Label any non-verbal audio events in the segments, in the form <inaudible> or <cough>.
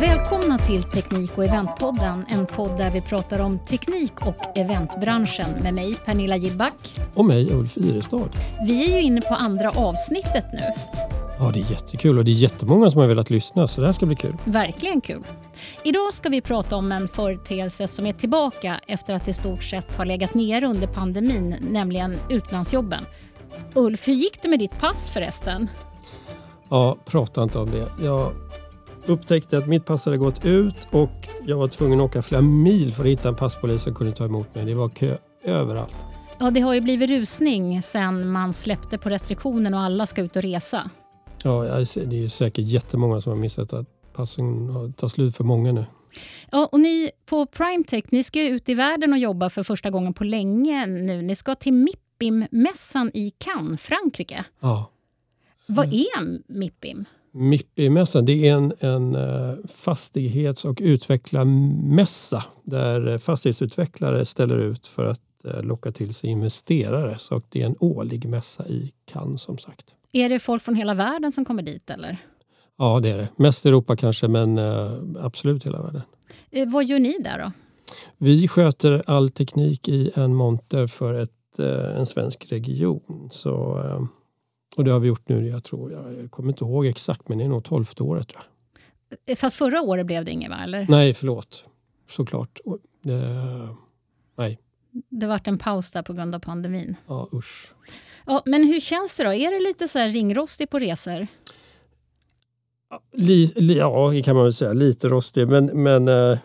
Välkomna till Teknik och eventpodden, en podd där vi pratar om teknik och eventbranschen med mig Pernilla Gillback. Och mig Ulf Irestad. Vi är ju inne på andra avsnittet nu. Ja, det är jättekul och det är jättemånga som har velat lyssna så det här ska bli kul. Verkligen kul. Idag ska vi prata om en företeelse som är tillbaka efter att i stort sett ha legat nere under pandemin, nämligen utlandsjobben. Ulf, hur gick det med ditt pass förresten? Ja, prata inte om det. Jag upptäckte att mitt pass hade gått ut och jag var tvungen att åka flera mil för att hitta en passpolis som kunde ta emot mig. Det var kö överallt. Ja, det har ju blivit rusning sen man släppte på restriktionen och alla ska ut och resa. Ja, det är säkert jättemånga som har missat att passen tar slut för många nu. Ja, och ni på Primetech ni ska ut i världen och jobba för första gången på länge nu. Ni ska till MIPIM-mässan i Cannes, Frankrike. Ja. Vad är MIPIM? MIPI-mässan det är en, en eh, fastighets och utvecklarmässa där eh, fastighetsutvecklare ställer ut för att eh, locka till sig investerare. Så det är en årlig mässa i Cannes som sagt. Är det folk från hela världen som kommer dit? eller? Ja, det är det. Mest Europa kanske, men absolut hela världen. vad gör ni där då? Vi sköter all teknik i en monter för ett, en svensk region. Så och det har vi gjort nu, jag tror, jag kommer inte ihåg exakt, men det är nog tolfte året. Tror jag. Eh, fast förra året blev det inget va? Eller? Nej, förlåt. Såklart. Det, nej. Det vart en paus där på grund av pandemin. Ja, usch. Ja, men hur känns det då? Är det lite så här ringrostig på resor? Ja, det kan man väl säga. Lite rostig, men, men eh,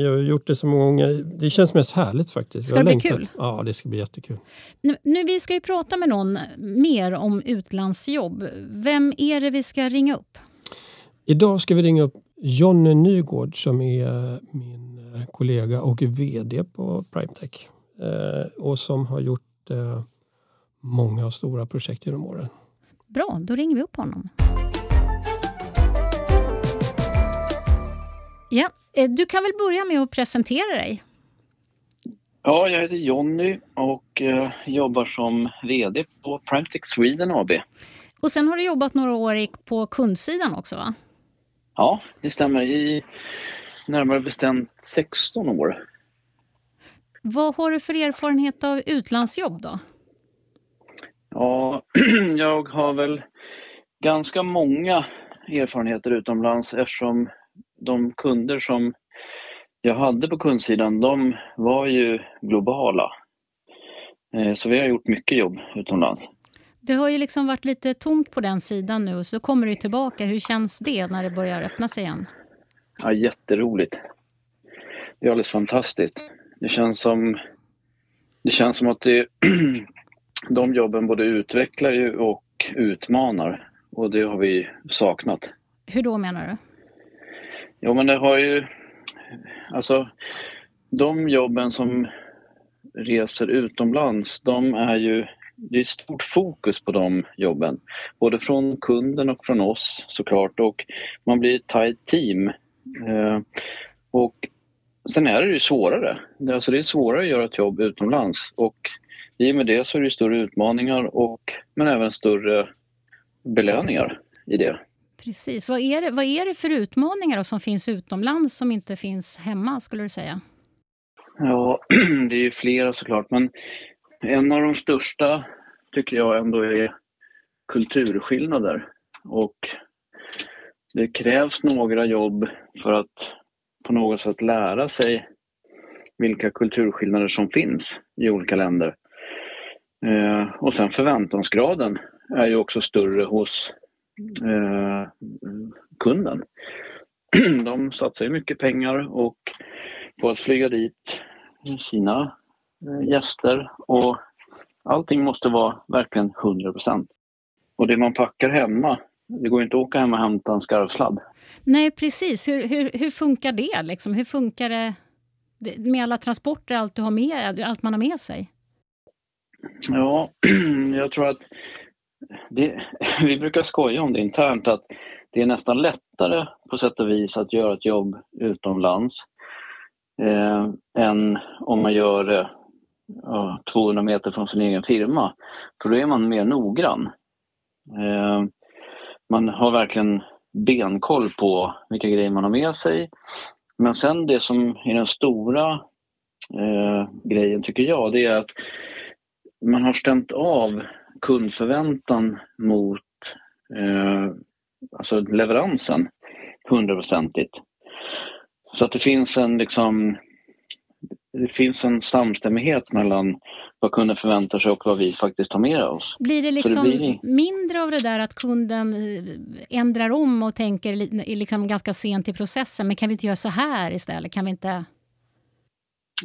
jag har gjort det så många gånger. Det känns mest härligt faktiskt. Ska det bli kul? Ja, det ska bli jättekul. Nu, nu, vi ska ju prata med någon mer om utlandsjobb. Vem är det vi ska ringa upp? Idag ska vi ringa upp Jonny Nygård som är min eh, kollega och VD på Primetech. Eh, och som har gjort eh, många stora projekt genom åren. Bra, då ringer vi upp honom. Ja, du kan väl börja med att presentera dig? Ja, jag heter Jonny och eh, jobbar som VD på Primetech Sweden AB. Och sen har du jobbat några år på kundsidan också va? Ja, det stämmer. I närmare bestämt 16 år. Vad har du för erfarenhet av utlandsjobb då? Ja, <clears throat> jag har väl ganska många erfarenheter utomlands eftersom de kunder som jag hade på kundsidan, de var ju globala. Eh, så vi har gjort mycket jobb utomlands. Det har ju liksom varit lite tomt på den sidan nu, så kommer du tillbaka. Hur känns det när det börjar öppna sig igen? Ja, jätteroligt. Det är alldeles fantastiskt. Det känns som, det känns som att det, <clears throat> de jobben både utvecklar ju och utmanar. Och det har vi saknat. Hur då menar du? Jo, men det har ju... Alltså, de jobben som reser utomlands, de är ju... Det är stort fokus på de jobben. Både från kunden och från oss såklart. Och man blir ett tajt team. Eh, och sen är det ju svårare. Alltså det är svårare att göra ett jobb utomlands. Och i och med det så är det större utmaningar och, men även större belöningar i det. Precis. Vad är, det, vad är det för utmaningar som finns utomlands som inte finns hemma, skulle du säga? Ja, <clears throat> det är ju flera såklart, men en av de största tycker jag ändå är kulturskillnader. Och det krävs några jobb för att på något sätt lära sig vilka kulturskillnader som finns i olika länder. Eh, och sen förväntansgraden är ju också större hos eh, kunden. <clears throat> De satsar ju mycket pengar och på att flyga dit sina eh, gäster och allting måste vara verkligen 100% Och det man packar hemma, det går inte att åka hem och hämta en skarvsladd. Nej, precis. Hur, hur, hur funkar det? Liksom? Hur funkar det med alla transporter, allt, du har med, allt man har med sig? Ja, <clears throat> jag tror att det, <laughs> vi brukar skoja om det internt att det är nästan lättare på sätt och vis att göra ett jobb utomlands eh, än om man gör det eh, 200 meter från sin egen firma. För då är man mer noggrann. Eh, man har verkligen benkoll på vilka grejer man har med sig. Men sen det som är den stora eh, grejen tycker jag, det är att man har stämt av kundförväntan mot eh, alltså leveransen hundraprocentigt. Så att det finns en liksom det finns en samstämmighet mellan vad kunden förväntar sig och vad vi faktiskt tar med oss. Blir det liksom det blir... mindre av det där att kunden eh, ändrar om och tänker liksom ganska sent i processen, men kan vi inte göra så här istället? Kan vi inte...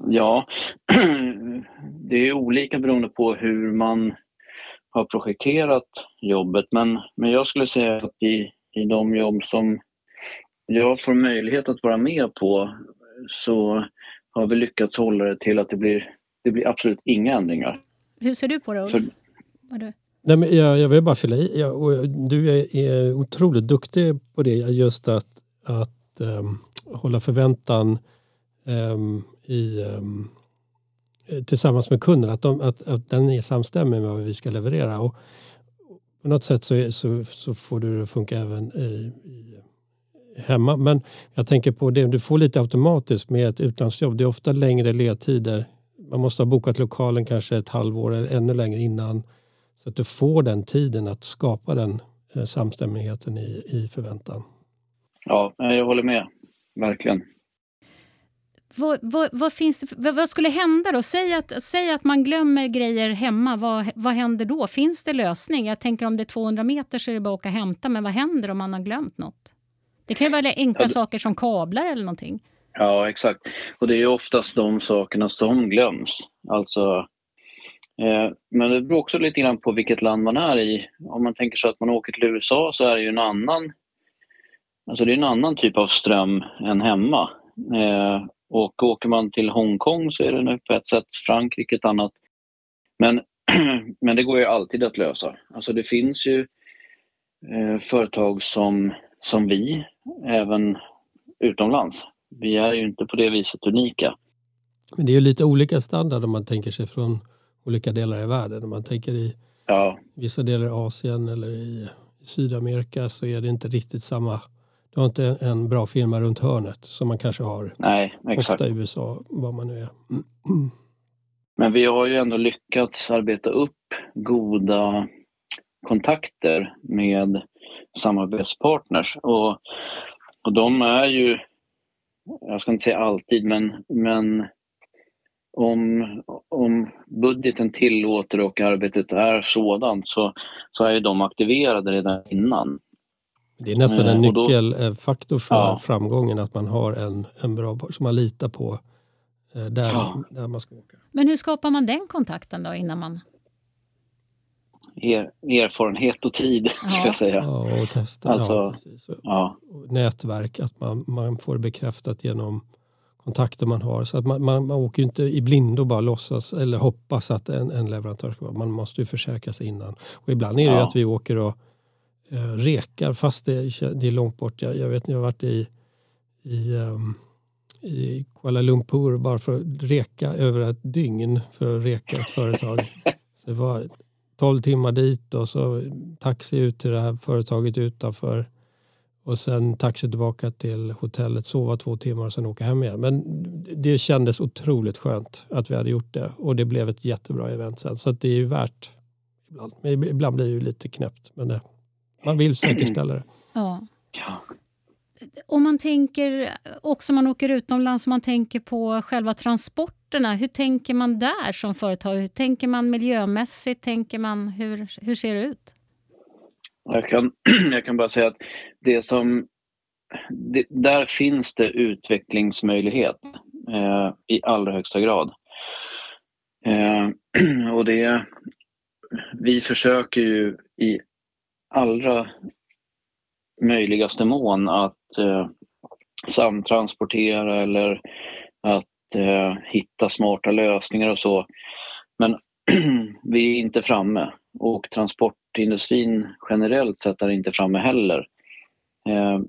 Ja, <clears throat> det är olika beroende på hur man har projekterat jobbet, men, men jag skulle säga att i, i de jobb som jag får möjlighet att vara med på så har vi lyckats hålla det till att det blir, det blir absolut inga ändringar. Hur ser du på det Ulf? För, Nej, men jag, jag vill bara fylla i. Jag, och du är, är otroligt duktig på det. Just att, att um, hålla förväntan um, i, um, Eh, tillsammans med kunden. Att, de, att, att den är samstämmig med vad vi ska leverera. Och på något sätt så, så, så får det att funka även i, i hemma. Men jag tänker på det du får lite automatiskt med ett utlandsjobb. Det är ofta längre ledtider. Man måste ha bokat lokalen kanske ett halvår eller ännu längre innan. Så att du får den tiden att skapa den eh, samstämmigheten i, i förväntan. Ja, jag håller med. Verkligen. Vad, vad, vad, finns vad, vad, skulle hända då? Säg att, säg att man glömmer grejer hemma. Vad, vad händer då? Finns det lösning? Jag tänker om det är 200 meter så är det bara att åka och hämta. Men vad händer om man har glömt något? Det kan ju vara enkla ja, saker som kablar eller någonting. Ja, exakt. Och det är oftast de sakerna som glöms. Alltså, eh, men det beror också lite grann på vilket land man är i. Om man tänker sig att man åker till USA så är det ju en annan, alltså det är en annan typ av ström än hemma. Eh, och åker man till Hongkong så är det nu på ett sätt, Frankrike ett annat. Men, <clears throat> men det går ju alltid att lösa. Alltså det finns ju eh, företag som, som vi även utomlands. Vi är ju inte på det viset unika. Men det är ju lite olika standard om man tänker sig från olika delar i världen. Om man tänker i ja. vissa delar av Asien eller i Sydamerika så är det inte riktigt samma. Du har inte en bra firma runt hörnet som man kanske har Nej, exakt. ofta i USA, var man nu är. <clears throat> Men vi har ju ändå lyckats arbeta upp goda kontakter med samarbetspartners. Och, och de är ju, jag ska inte säga alltid, men, men om, om budgeten tillåter och arbetet är sådant så, så är de aktiverade redan innan. Det är nästan en eh, nyckelfaktor för ja. framgången att man har en, en bra som man litar på eh, där, ja. där man ska åka. Men hur skapar man den kontakten då innan man er, erfarenhet och tid, ja. <laughs> ska jag säga. Ja, och testa. Alltså, ja, ja. Nätverk, att man, man får bekräftat genom kontakter man har. Så att man, man, man åker inte i blindo och bara låtsas eller hoppas att en, en leverantör ska vara. Man måste ju försäkra sig innan. Och ibland är det ja. att vi åker och eh, rekar fast det, det är långt bort. Jag, jag vet, jag har varit i, i, um, i Kuala Lumpur bara för att reka över ett dygn för att reka ett företag. <laughs> Så det var 12 timmar dit och så taxi ut till det här företaget utanför och sen taxi tillbaka till hotellet, sova två timmar och sen åka hem igen. Men det kändes otroligt skönt att vi hade gjort det och det blev ett jättebra event sen. Så det är ju värt ibland. Men ibland blir det ju lite knäppt men det, man vill säkerställa det. Ja. Om man tänker också man åker utomlands, om man tänker på själva transporterna. Hur tänker man där som företag? Hur tänker man miljömässigt? Tänker man, hur, hur ser det ut? Jag kan, <clears throat> jag kan bara säga att det som, det, där finns det utvecklingsmöjlighet eh, i allra högsta grad. Eh, <clears throat> och det, vi försöker ju i allra möjligaste mån att eh, samtransportera eller att eh, hitta smarta lösningar och så. Men <clears throat> vi är inte framme och transportindustrin generellt sett är inte framme heller. Eh,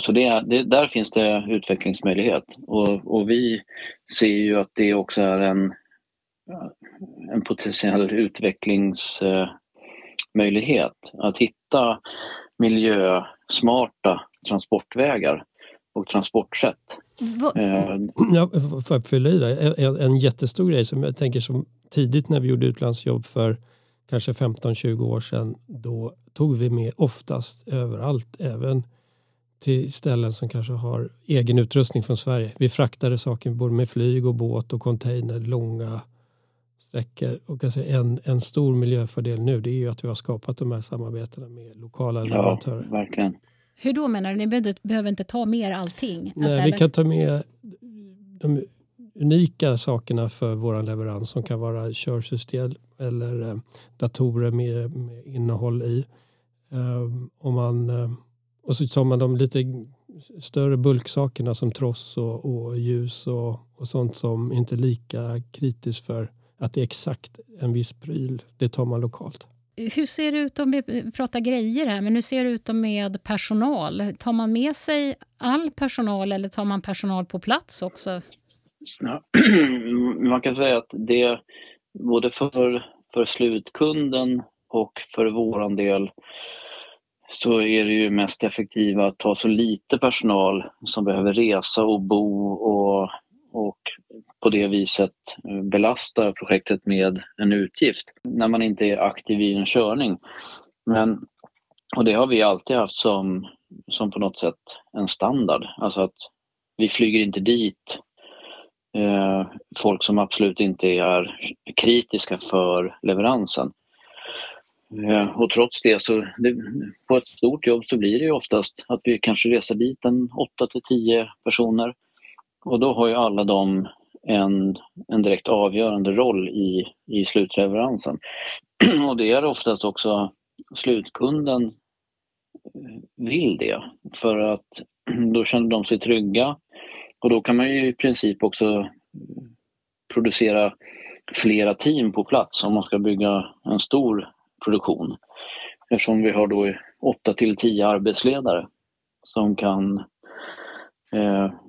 så det, det, där finns det utvecklingsmöjlighet och, och, vi ser ju att det också är en, en potentiell utvecklingsmöjlighet. Att hitta hitta miljösmarta transportvägar och transportsätt. Va? Eh, ja, för att fylla i det, en, en jättestor grej som jag tänker som tidigt när vi gjorde utlandsjobb för kanske 15-20 år sedan, då tog vi med oftast överallt, även till ställen som kanske har egen utrustning från Sverige. Vi fraktade saker både med flyg och båt och container långa sträckor. Och alltså en, en stor miljöfördel nu det är ju att vi har skapat de här samarbetena med lokala ja, leverantörer. Verkligen. Hur då menar du? Ni behöver inte, behöver inte ta med allting? Nej, alltså, vi kan ta med de unika sakerna för vår leverans som kan vara körsystem eller eh, datorer med, med innehåll i. Um, om man, uh, och så tar man de lite större bulksakerna som tross och, och ljus och, och sånt som inte är lika kritiskt för att det är exakt en viss pryl. Det tar man lokalt. Hur ser det ut om vi pratar grejer här, men hur ser det ut med personal? Tar man med sig all personal eller tar man personal på plats också? Ja, <clears throat> man kan säga att det både för, för slutkunden och för våran del så är det ju mest effektiva att ta så lite personal som behöver resa och bo och, och på det viset belasta projektet med en utgift när man inte är aktiv i en körning. Men, och det har vi alltid haft som, som på något sätt en standard. Alltså att vi flyger inte dit eh, folk som absolut inte är kritiska för leveransen. Eh, och trots det så det, på ett stort jobb så blir det ju oftast att vi kanske reser dit en 8 till 10 personer. Och då har ju alla de en, en direkt avgörande roll i, i slutleveransen. <clears throat> Och det är oftast också slutkunden eh, vill det för att <clears throat> då känner de sig trygga och då kan man ju i princip också eh, producera flera team på plats om man ska bygga en stor produktion. Eftersom vi har då 8 till 10 arbetsledare som kan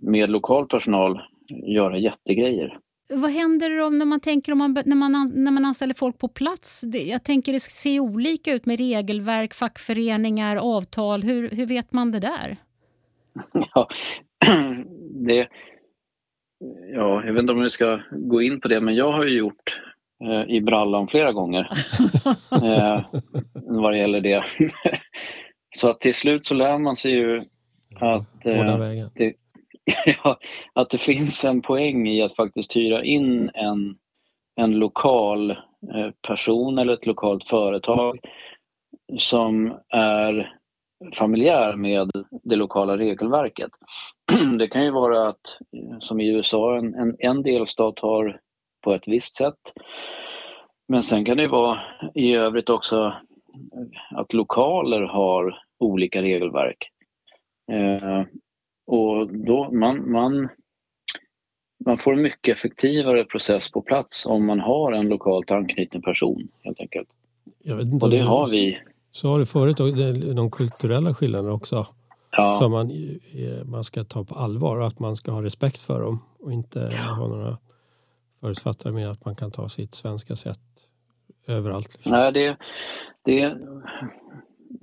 med lokal personal göra jättegrejer. Vad händer då när man tänker om man, när, man, när man anställer folk på plats? Jag tänker det ser olika ut med regelverk, fackföreningar, avtal. Hur, hur vet man det där? <laughs> Ja, <clears throat> det, ja, jag vet inte om vi ska gå in på det, men jag har ju gjort eh, i brallan flera gånger <laughs> eh, vad det gäller det. <laughs> så att till slut så lär man sig ju att, eh, det, <laughs> ja, att det finns en poäng i att faktiskt hyra in en, en lokal eh, person eller ett lokalt företag som är familjär med det lokala regelverket. <clears throat> Det kan ju vara att, som i USA, en, en, en delstat har på ett visst sätt. Men sen kan det vara i övrigt också att lokaler har olika regelverk. Eh, och då man, man, man får en mycket effektivare process på plats om man har en lokalt anknuten person helt enkelt. och det har vi sa du förut, de kulturella skillnaderna också. Ja. Som man, man ska ta på allvar och att man ska ha respekt för dem och inte ja. ha några förutfattade med att man kan ta sitt svenska sätt överallt. Liksom. Nej, det, det,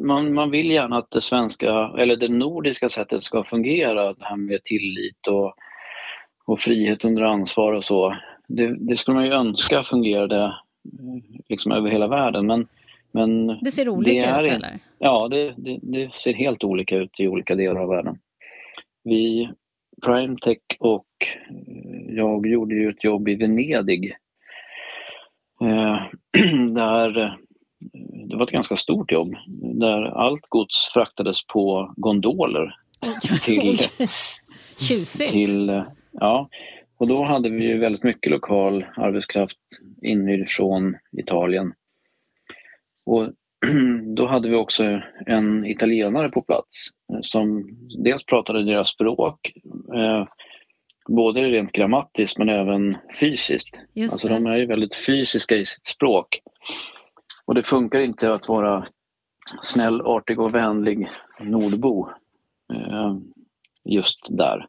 man, man vill gärna att det svenska, eller det nordiska sättet ska fungera. Det här med tillit och, och frihet under ansvar och så. Det, det skulle man ju önska fungerade liksom över hela världen. Men men det ser olika det ut eller? Ja, det, det, det, ser helt olika ut i olika delar av världen. Vi, Primetech och eh, jag gjorde ju ett jobb i Venedig. Eh, <clears throat> där eh, det var ett ganska stort jobb där allt gods fraktades på gondoler. till, Tjusigt! Till, ja, och då hade vi ju väldigt mycket lokal arbetskraft inhyrd från Italien och <clears throat> då hade vi också en italienare på plats som dels pratade deras språk, eh, både rent grammatiskt men även fysiskt. Just alltså de är ju väldigt fysiska i sitt språk. Och det funkar inte att vara snäll, artig och vänlig nordbo eh, just där.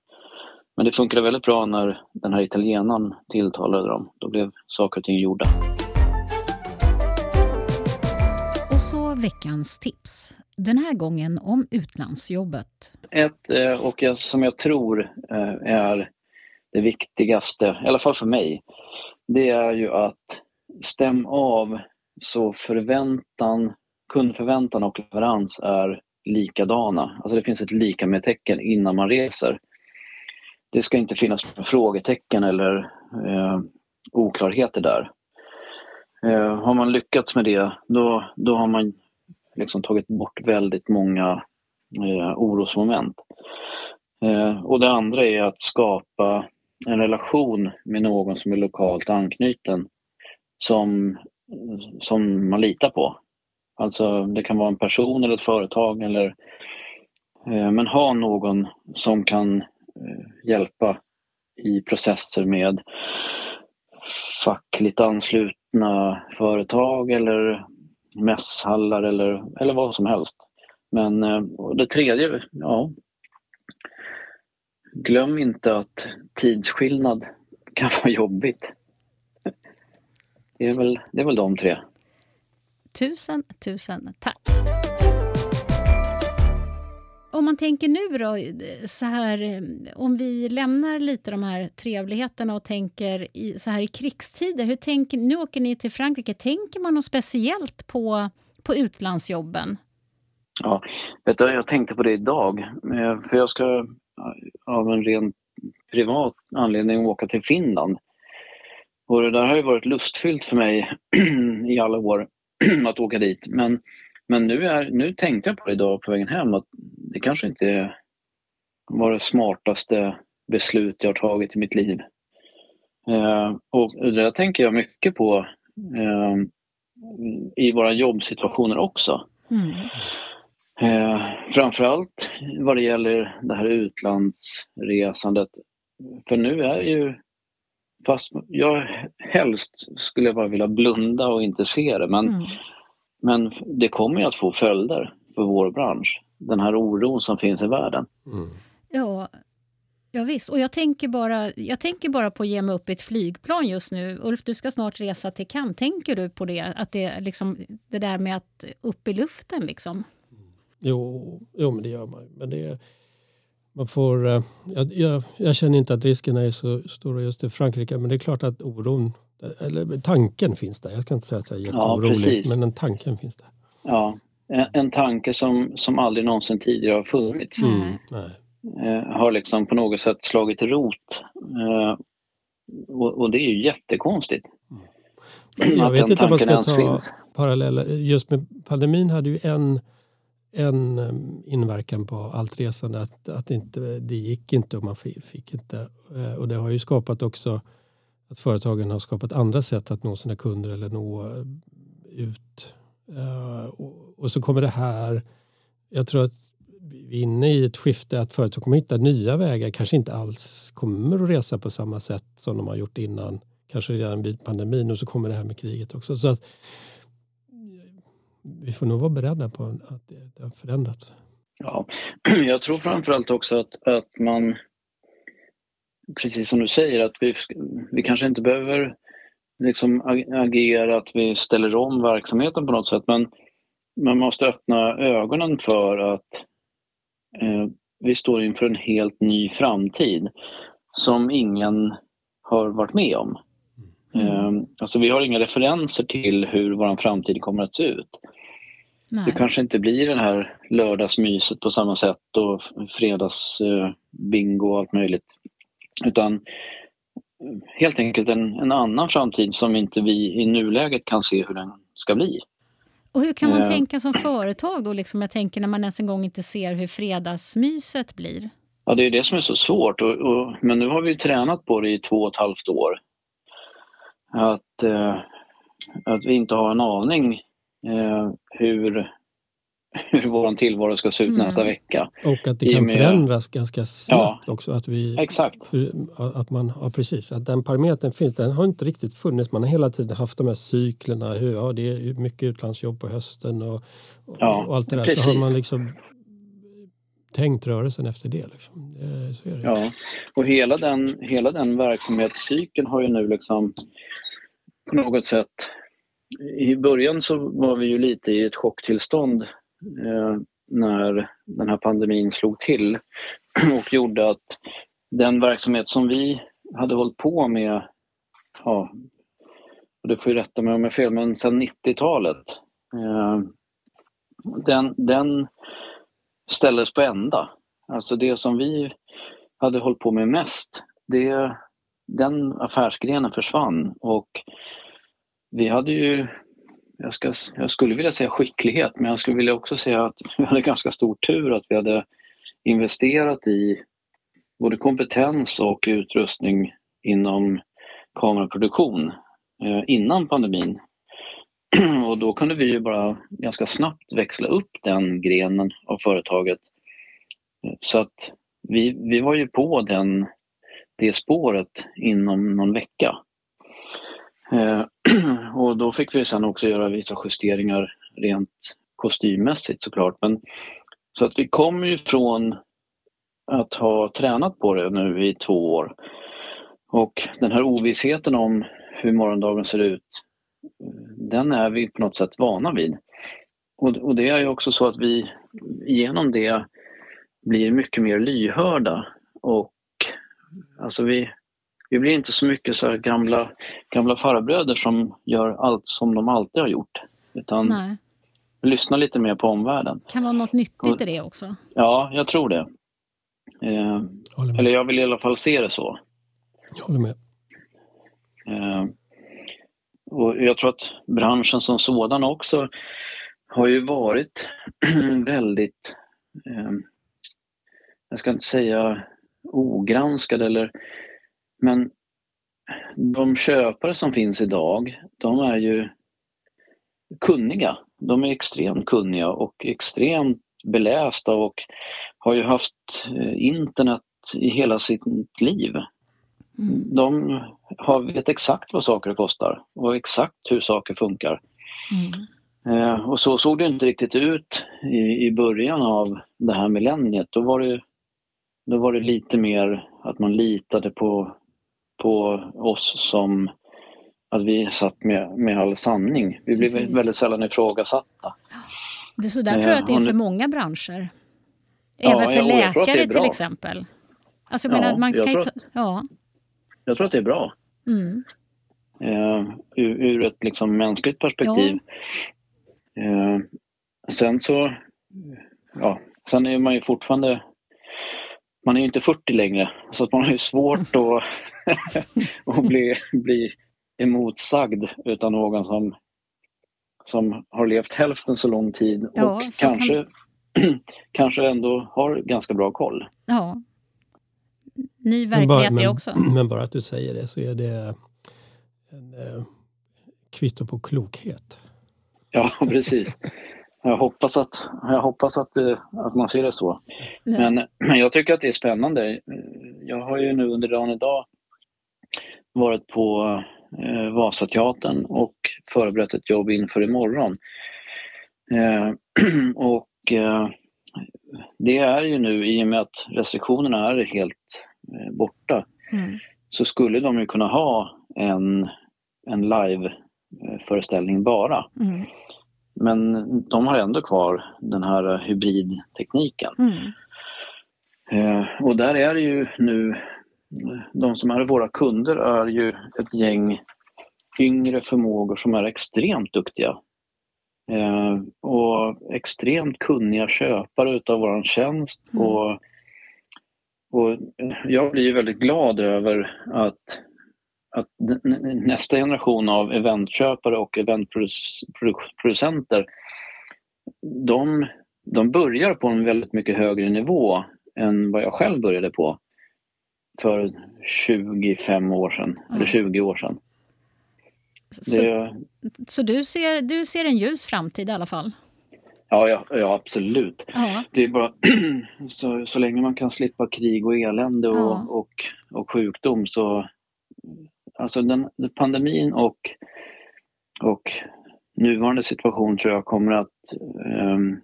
Men det funkade väldigt bra när den här italienaren tilltalade dem. Då blev saker och ting gjorda så veckans tips. Den här gången om utlandsjobbet. Ett, eh, och som jag tror eh, är det viktigaste, i alla fall för mig, det är ju att stäm av så förväntan, kundförväntan och leverans är likadana. Alltså det finns ett lika med tecken innan man reser. Det ska inte finnas frågetecken eller eh, oklarheter där. Eh, har man lyckats med det, då, då har man liksom tagit bort väldigt många eh, orosmoment. Eh, och det andra är att skapa en relation med någon som är lokalt anknuten som, som man litar på. Alltså det kan vara en person eller ett företag eller eh, men ha någon som kan eh, hjälpa i processer med fackligt anslutna företag eller mässhallar eller, eller vad som helst. Men eh, det tredje, ja. Glöm inte att tidsskillnad kan vara jobbigt. Det är väl, det är väl de tre. Tusen, tusen tack. Om man tänker nu då, så här, om vi lämnar lite de här trevligheterna och tänker i, så här i krigstider. Hur tänker, nu åker ni till Frankrike. Tänker man något speciellt på, på utlandsjobben? Ja, vet du, jag tänkte på det idag. Eh, för jag ska av en ren privat anledning åka till Finland. Och det där har ju varit lustfyllt för mig <clears throat> i alla år <clears throat> att åka dit. Men, men nu, är, nu tänkte jag på det idag på vägen hem att det kanske inte var det smartaste beslut jag har tagit i mitt liv. Eh, och det där tänker jag mycket på eh, i våra jobbsituationer också. Mm. Eh, framförallt vad det gäller det här utlandsresandet. För nu är ju Fast jag helst skulle jag bara vilja blunda och inte se det. Men, mm. men det kommer ju att få följder för vår bransch. Den här oron som finns i världen. Mm. Ja, ja, visst. Och jag tänker, bara, jag tänker bara på att ge mig upp i ett flygplan just nu. Ulf, du ska snart resa till Cannes. Tänker du på det? Att det, liksom, det där med att upp i luften liksom? Jo, jo men det gör man. Men det man får, eh, jag, jag, jag, känner inte att riskerna är så stora just i Frankrike men det är klart att oron, eller tanken finns där. Jag kan inte säga att jag är jätteorolig ja, men den tanken finns där. Ja, en, en tanke som, som aldrig någonsin tidigare har funnits. Mm, eh, har liksom på något sätt slagit rot. Eh, och, och, det är ju jättekonstigt. Mm. Jag vet inte om man ska ta paralleller. Just med pandemin hade ju en en eh, inverkan på allt resande att, att inte, det gick inte och man fick inte. Eh, och det har ju skapat också att företagen har skapat andra sätt att nå sina kunder eller nå eh, ut. Och, och så kommer det här. Jag tror att vi är inne i ett skifte att företag kommer hitta nya vägar. Kanske inte alls kommer att resa på samma sätt som de har gjort innan. Kanske redan vid pandemin och så kommer det här med kriget också. Så att, vi får nog vara beredda på att det har förändrats. Ja, <clears throat> jag tror framförallt också att, att man, precis som du säger, att vi, vi kanske inte behöver liksom agera att vi ställer om verksamheten på något sätt, men man måste öppna ögonen för att eh, vi står inför en helt ny framtid som ingen har varit med om. Mm. Eh, alltså vi har inga referenser till hur vår framtid kommer att se ut. Nej. Det kanske inte blir det här lördagsmyset på samma sätt och fredagsbingo och allt möjligt. Utan helt enkelt en, en annan framtid som inte vi i nuläget kan se hur den ska bli. Och hur kan man eh. tänka som företag då? Liksom, jag tänker när man ens en gång inte ser hur fredagsmyset blir. Ja, det är det som är så svårt. Och, och, men nu har vi tränat på det i två och ett halvt år. Att, eh, att vi inte har en aning eh, hur, hur vår tillvaro ska se ut mm. nästa vecka. Och att det kan med, förändras ganska snabbt ja, också. Att vi, exakt. För, att man, ja, precis, att den parametern finns, den har inte riktigt funnits. Man har hela tiden haft de här cyklerna. Hur, ja, det är mycket utlandsjobb på hösten och, och, ja, och allt det där. Precis. Så har man liksom tänkt rörelsen efter det. Liksom. Så är det. Ja, och hela den, hela den verksamhetscykeln har ju nu liksom på något sätt i början så var vi ju lite i ett chocktillstånd eh, när den här pandemin slog till <clears throat> och gjorde att den verksamhet som vi hade hållit på med, ja, och du får ju rätta mig om jag är fel, men sedan 90-talet, eh, den, den ställdes på ända. Alltså det som vi hade hållit på med mest, det, den affärsgrenen försvann och vi hade ju, jag, ska, jag skulle vilja säga skicklighet, men jag skulle vilja också säga att <laughs> vi hade ganska stor tur att vi hade investerat i både kompetens och utrustning inom kameraproduktion eh, innan pandemin. <clears throat> Och då kunde vi ju bara ganska snabbt växla upp den grenen av företaget. Så att vi, vi var ju på den, det spåret inom någon vecka. Eh, <clears throat> och då fick vi sen också göra vissa justeringar rent kostymmässigt såklart. Men, så att vi kom ju från att ha tränat på det nu i två år. Och den här ovissheten om hur morgondagen ser ut, den är vi på något sätt vana vid. Och, och det är ju också så att vi genom det blir mycket mer lyhörda och alltså vi, vi blir inte så mycket så gamla, gamla farbröder som gör allt som de alltid har gjort. Utan Nej. vi lyssnar lite mer på omvärlden. Kan vara något nyttigt och, i det också? Ja, jag tror det. Eh, eller jag vill i alla fall se det så. Jag håller med. Eh, och jag tror att branschen som sådan också har ju varit <clears throat> väldigt, eh, jag ska inte säga ogranskad eller, men de köpare som finns idag, de är ju kunniga. De är extremt kunniga och extremt belästa och har ju haft eh, internet i hela sitt liv. Mm. De har, vet exakt vad saker kostar och exakt hur saker funkar. Mm. Eh, och så såg det inte riktigt ut i, i början av det här millenniet. Då var det, då var det lite mer att man litade på, på oss som att vi satt med, med all sanning. Vi blev Precis. väldigt sällan ifrågasatta. Det är så där tror jag att det är för många branscher. Även för läkare till exempel. Alltså, ja, menar, man kan jag, tror, ja. Jag tror att det är bra. Mm. Uh, ur, ur, ett liksom mänskligt perspektiv. Ja. Uh, sen så, ja, sen är man ju fortfarande, man är ju inte 40 längre så att man har ju svårt att, <laughs> att bli, bli emotsagd utan någon som som har levt hälften så lång tid och ja, kanske, kan... <clears throat> kanske ändå har ganska bra koll. Ja. Ny verklighet det också. <clears throat> Men bara att du säger det så är det en eh, kvitto på klokhet. Ja, <laughs> precis. Jag hoppas att, jag hoppas att, eh, att man ser det så. Men, <clears throat> men jag tycker att det är spännande. Jag har ju nu under dagen idag varit på eh, Vasateatern och förberett ett jobb inför imorgon. Eh, <clears throat> och eh, det är ju nu, i och med att restriktionerna är helt borta, mm. så skulle de ju kunna ha en, en live-föreställning bara. Mm. Men de har ändå kvar den här hybridtekniken. Mm. Eh, och där är det ju nu de som är våra kunder är ju ett gäng yngre förmågor som är extremt duktiga. Eh, och extremt kunniga köpare utav vår tjänst. Mm. Och, och jag blir väldigt glad över att, att nästa generation av eventköpare och eventproducenter de, de börjar på en väldigt mycket högre nivå än vad jag själv började på för 25 år sedan, mm. eller 20 år sedan. Så, det, så du, ser, du ser en ljus framtid i alla fall? Ja, ja, ja absolut. Ja. Det är bara <clears throat> så, så länge man kan slippa krig och elände och, ja. och, och sjukdom så... Alltså den, pandemin och, och nuvarande situation tror jag kommer att... Um,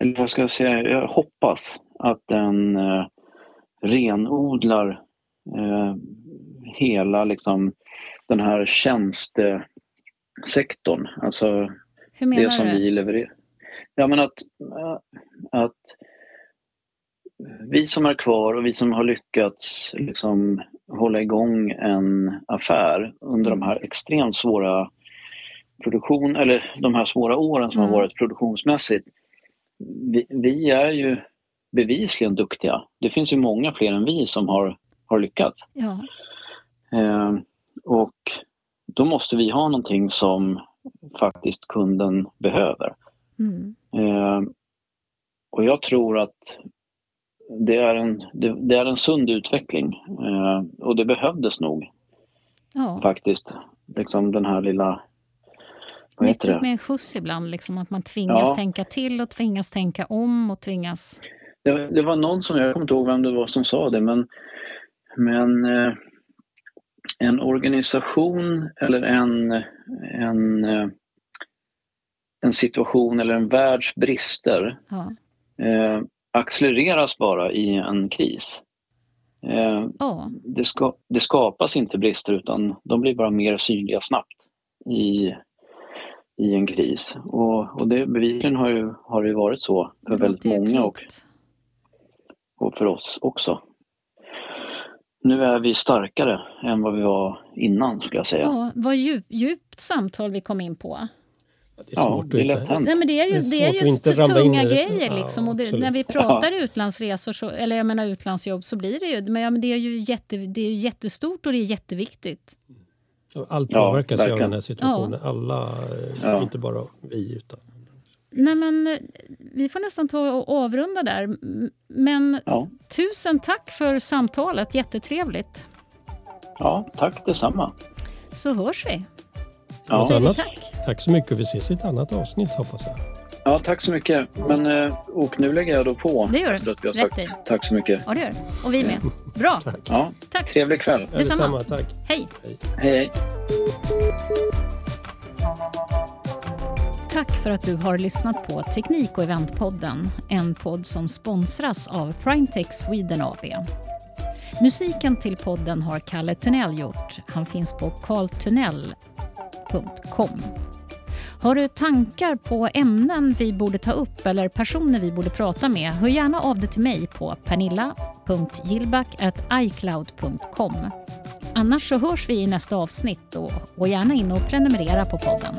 eller vad ska jag säga? Jag hoppas att den uh, renodlar eh, hela liksom, den här tjänste, sektorn. Alltså Hur menar det som du? vi levererar. Ja, men att, att vi som är kvar och vi som har lyckats liksom hålla igång en affär under de här extremt svåra produktion, eller de här svåra åren som Mm. har varit produktionsmässigt. Vi, vi är ju bevisligen duktiga. Det finns ju många fler än vi som har, har lyckats. Ja. Eh, och då måste vi ha någonting som faktiskt kunden behöver. Mm. Eh, och jag tror att det är en, det, det är en sund utveckling eh, och det behövdes nog ja. faktiskt. Liksom den här lilla, Nyttigt med en skjuts ibland, liksom, att man tvingas Ja. tänka till och tvingas tänka om och tvingas... Det, det var någon som, jag kommer inte ihåg vem det var som sa det, men, men eh, en organisation eller en, en, eh, en situation eller en världs brister Ja. eh, accelereras bara i en kris. Eh, Ja. det, ska, det skapas inte brister utan de blir bara mer synliga snabbt i, i en kris. Och, och det bevisligen har ju, har det ju varit så för väldigt många och, och för oss också. Nu är vi starkare än vad vi var innan skulle jag säga. Ja, vad djup, djupt samtal vi kom in på. Det är Ja, svårt det är att hänt. Nej, men det är ju, Det är det är svårt ju att inte st- ramla in tunga grejer. Ja, Liksom. Och det, när vi pratar utlandsresor, så, eller jag menar utlandsjobb, så blir det ju... Men, ja, men det, är ju jätte, det är ju jättestort och det är jätteviktigt. Allt Ja, påverkas ju av den här situationen. Alla, eh, Ja. inte bara vi. Utan. Nej, men eh, vi får nästan ta och avrunda där. Men Ja, tusen tack för samtalet. Jättetrevligt. ja tack detsamma. Så hörs vi. Ja. Säger vi tack. Tack så mycket. Vi ses i ett annat avsnitt hoppas jag. Ja, tack så mycket. Men, eh, och nu lägger jag då på. Det gör du. Rätt i. tack så mycket. Ja, det gör du. Och vi med. <laughs> Bra. Ja, Tack. trevlig kväll. Ja, Detsamma. Tack. Hej. Hej, hej. Tack för att du har lyssnat på Teknik och eventpodden. En podd som sponsras av Primetech Sweden AB. Musiken till podden har Kalle Tunnell gjort. Han finns på karltunnell.com. Har du tankar på ämnen vi borde ta upp eller personer vi borde prata med? Hör gärna av dig till mig på pernilla.gillback.icloud.com. Annars så hörs vi i nästa avsnitt och gå gärna in och prenumerera på podden.